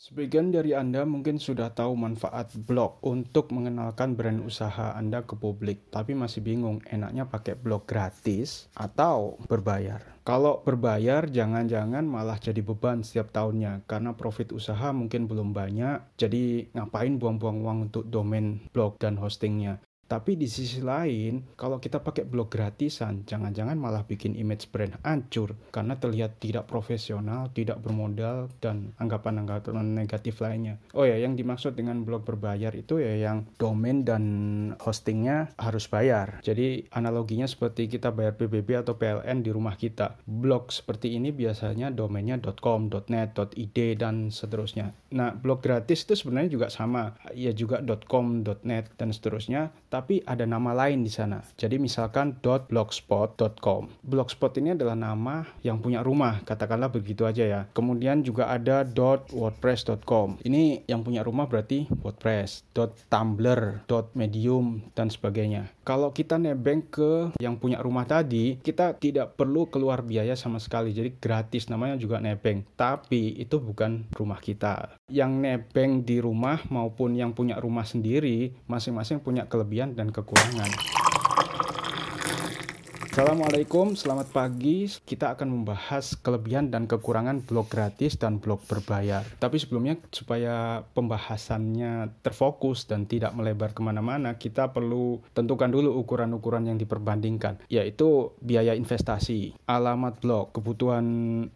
Sebagian dari Anda mungkin sudah tahu manfaat blog untuk mengenalkan brand usaha Anda ke publik, tapi masih bingung enaknya pakai blog gratis atau berbayar. Kalau berbayar, jangan-jangan malah jadi beban setiap tahunnya karena profit usaha mungkin belum banyak. Jadi, ngapain buang-buang uang untuk domain blog dan hostingnya? Tapi di sisi lain, kalau kita pakai blog gratisan, jangan-jangan malah bikin image brand hancur karena terlihat tidak profesional, tidak bermodal, dan anggapan-anggapan negatif lainnya. Oh ya, yang dimaksud dengan blog berbayar itu ya yang domain dan hostingnya harus bayar. Jadi analoginya seperti kita bayar PBB atau PLN di rumah kita. Blog seperti ini biasanya domainnya .com, .net, .id, dan seterusnya. Nah, blog gratis itu sebenarnya juga sama. Ya juga .com, .net, dan seterusnya ada nama lain di sana. Jadi misalkan .blogspot.com. Blogspot ini adalah nama yang punya rumah, katakanlah begitu aja ya. Kemudian juga ada .wordpress.com. Ini yang punya rumah berarti WordPress, .tumblr, .medium dan sebagainya. Kalau kita nebeng ke yang punya rumah tadi, kita tidak perlu keluar biaya sama sekali. Jadi gratis namanya juga nebeng. Tapi itu bukan rumah kita. Yang nebeng di rumah maupun yang punya rumah sendiri masing-masing punya kelebihan dan kekurangan. Assalamualaikum, selamat pagi. Kita akan membahas kelebihan dan kekurangan blog gratis dan blog berbayar. Tapi sebelumnya, supaya pembahasannya terfokus dan tidak melebar ke mana-mana, kita perlu tentukan dulu ukuran-ukuran yang diperbandingkan, yaitu biaya investasi, alamat blog, kebutuhan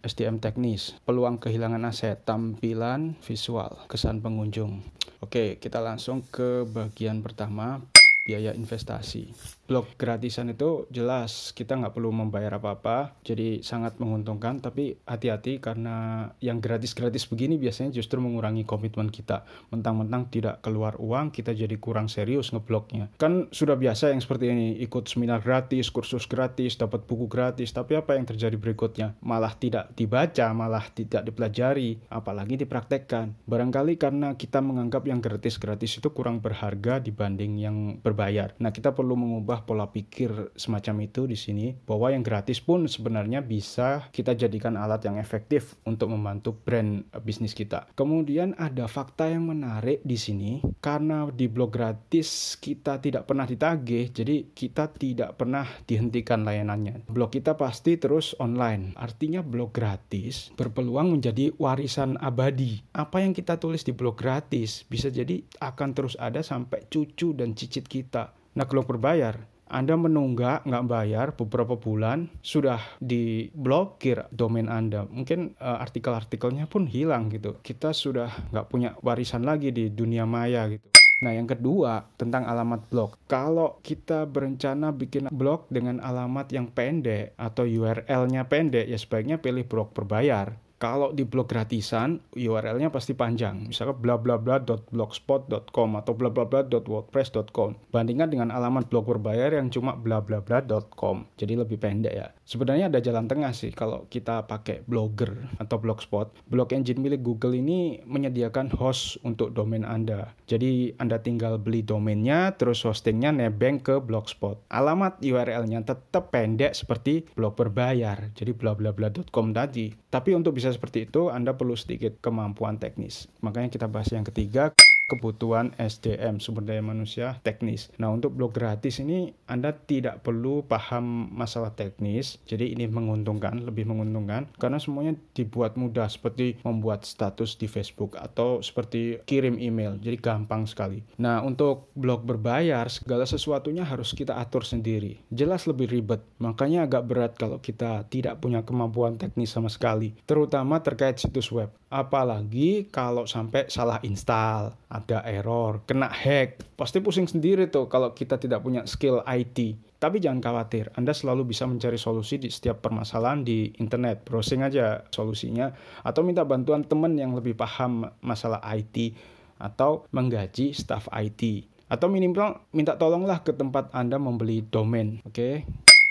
SDM teknis, peluang kehilangan aset, tampilan visual, kesan pengunjung. Oke, kita langsung ke bagian pertama, biaya investasi. Blog gratisan itu jelas kita nggak perlu membayar apa-apa, jadi sangat menguntungkan. Tapi hati-hati karena yang gratis-gratis begini biasanya justru mengurangi komitmen kita. Mentang-mentang tidak keluar uang, kita jadi kurang serius ngeblognya. Kan sudah biasa yang seperti ini, ikut seminar gratis, kursus gratis, dapat buku gratis. Tapi apa yang terjadi berikutnya? Malah tidak dibaca, malah tidak dipelajari, apalagi dipraktekkan. Barangkali karena kita menganggap yang gratis-gratis itu kurang berharga dibanding yang ber berbayar. Nah, kita perlu mengubah pola pikir semacam itu di sini bahwa yang gratis pun sebenarnya bisa kita jadikan alat yang efektif untuk membantu brand bisnis kita. Kemudian ada fakta yang menarik di sini karena di blog gratis kita tidak pernah ditagih, jadi kita tidak pernah dihentikan layanannya. Blog kita pasti terus online. Artinya blog gratis berpeluang menjadi warisan abadi. Apa yang kita tulis di blog gratis bisa jadi akan terus ada sampai cucu dan cicit kita. Nah kalau berbayar, anda menunggak nggak bayar beberapa bulan sudah diblokir domain Anda. Mungkin uh, artikel-artikelnya pun hilang gitu. Kita sudah nggak punya warisan lagi di dunia maya gitu. Nah, yang kedua tentang alamat blog. Kalau kita berencana bikin blog dengan alamat yang pendek atau URL-nya pendek, ya sebaiknya pilih blog berbayar kalau di blog gratisan URL-nya pasti panjang. Misalnya bla bla bla .blogspot.com atau bla bla bla .wordpress.com bandingkan dengan alamat blog berbayar yang cuma bla bla bla .com. Jadi lebih pendek ya. Sebenarnya ada jalan tengah sih kalau kita pakai blogger atau blogspot. Blog engine milik Google ini menyediakan host untuk domain Anda. Jadi Anda tinggal beli domainnya terus hostingnya nebeng ke blogspot. Alamat URL-nya tetap pendek seperti blog berbayar. Jadi bla bla bla .com tadi. Tapi untuk bisa seperti itu, Anda perlu sedikit kemampuan teknis. Makanya kita bahas yang ketiga, kebutuhan SDM sumber daya manusia teknis. Nah untuk blog gratis ini Anda tidak perlu paham masalah teknis, jadi ini menguntungkan, lebih menguntungkan karena semuanya dibuat mudah seperti membuat status di Facebook atau seperti kirim email, jadi gampang sekali. Nah untuk blog berbayar segala sesuatunya harus kita atur sendiri, jelas lebih ribet, makanya agak berat kalau kita tidak punya kemampuan teknis sama sekali, terutama terkait situs web. Apalagi kalau sampai salah install ada error, kena hack. Pasti pusing sendiri tuh kalau kita tidak punya skill IT. Tapi jangan khawatir, Anda selalu bisa mencari solusi di setiap permasalahan di internet. Browsing aja solusinya atau minta bantuan teman yang lebih paham masalah IT atau menggaji staff IT. Atau minimal minta tolonglah ke tempat Anda membeli domain, oke? Okay?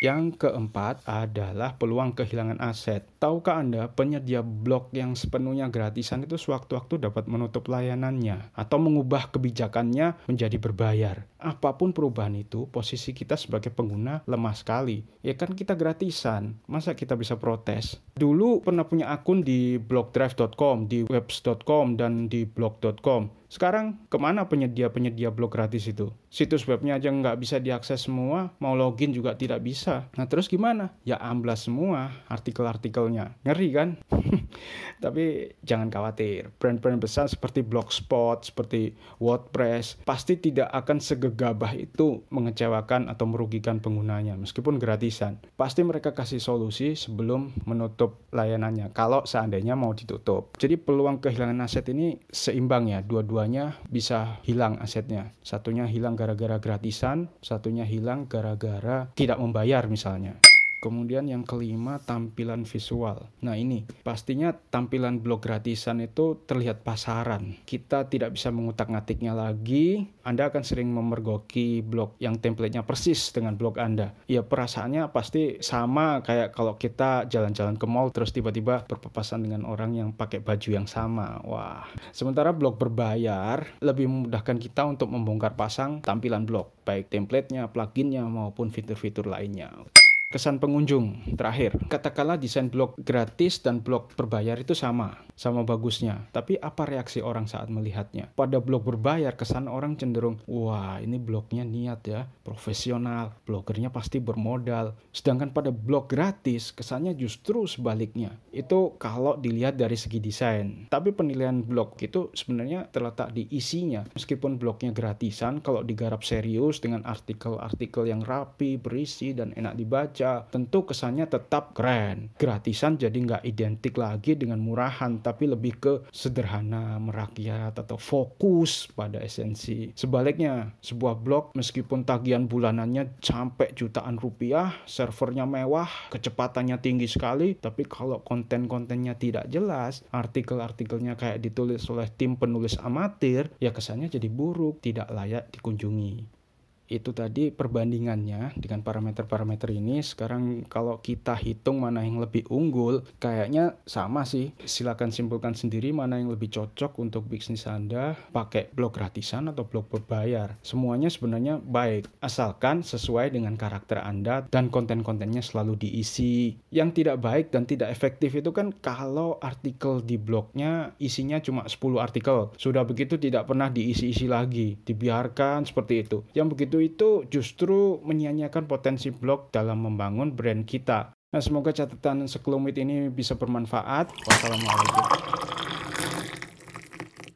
Yang keempat adalah peluang kehilangan aset. Tahukah Anda penyedia blog yang sepenuhnya gratisan itu sewaktu-waktu dapat menutup layanannya atau mengubah kebijakannya menjadi berbayar. Apa pun perubahan itu, posisi kita sebagai pengguna lemah sekali. Ya kan kita gratisan, masa kita bisa protes? Dulu pernah punya akun di blogdrive.com, di webs.com, dan di blog.com sekarang ke mana penyedia-penyedia blog gratis itu? Situs webnya aja nggak bisa diakses semua, mau login juga tidak bisa. Nah terus gimana? Ya amblas semua artikel-artikelnya. Ngeri kan? Tapi jangan khawatir, brand-brand besar seperti Blogspot, seperti WordPress, pasti tidak akan segegabah itu mengecewakan atau merugikan penggunanya, meskipun gratisan. Pasti mereka kasih solusi sebelum menutup layanannya, kalau seandainya mau ditutup. Jadi peluang kehilangan aset ini seimbang ya, dua-dua keduanya bisa hilang asetnya. Satunya hilang gara-gara gratisan, satunya hilang gara-gara tidak membayar misalnya. Kemudian yang kelima tampilan visual. Nah ini pastinya tampilan blog gratisan itu terlihat pasaran. Kita tidak bisa mengutak-ngatiknya lagi. Anda akan sering memergoki blog yang templatenya persis dengan blog Anda. Ya perasaannya pasti sama kayak kalau kita jalan-jalan ke mall terus tiba-tiba berpapasan dengan orang yang pakai baju yang sama. Wah. Sementara blog berbayar lebih memudahkan kita untuk membongkar pasang tampilan blog, baik templatenya, pluginnya maupun fitur-fitur lainnya kesan pengunjung terakhir. Katakanlah desain blog gratis dan blog berbayar itu sama sama bagusnya. Tapi apa reaksi orang saat melihatnya? Pada blog berbayar kesan orang cenderung wah ini blognya niat ya profesional blogernya pasti bermodal. Sedangkan pada blog gratis kesannya justru sebaliknya. Itu kalau dilihat dari segi desain. Tapi penilaian blog itu sebenarnya terletak di isinya. Meskipun blognya gratisan kalau digarap serius dengan artikel-artikel yang rapi berisi dan enak dibaca tentu kesannya tetap keren. Gratisan jadi nggak identik lagi dengan murahan, tapi lebih ke sederhana, merakyat, atau fokus pada esensi. Sebaliknya, sebuah blog meskipun tagihan bulanannya sampai jutaan rupiah, servernya mewah, kecepatannya tinggi sekali, tapi kalau konten-kontennya tidak jelas, artikel-artikelnya kayak ditulis oleh tim penulis amatir, ya kesannya jadi buruk, tidak layak dikunjungi itu tadi perbandingannya dengan parameter-parameter ini. Sekarang kalau kita hitung mana yang lebih unggul kayaknya sama sih. Silakan simpulkan sendiri mana yang lebih cocok untuk bisnis Anda pakai blog gratisan atau blog berbayar. Semuanya sebenarnya baik asalkan sesuai dengan karakter Anda dan konten-kontennya selalu diisi. Yang tidak baik dan tidak efektif itu kan kalau artikel di blognya isinya cuma 10 artikel. Sudah begitu tidak pernah diisi-isi lagi. Dibiarkan seperti itu. Yang begitu itu justru menyia-nyiakan potensi blog dalam membangun brand kita. Nah, semoga catatan sekelumit ini bisa bermanfaat. Wassalamualaikum.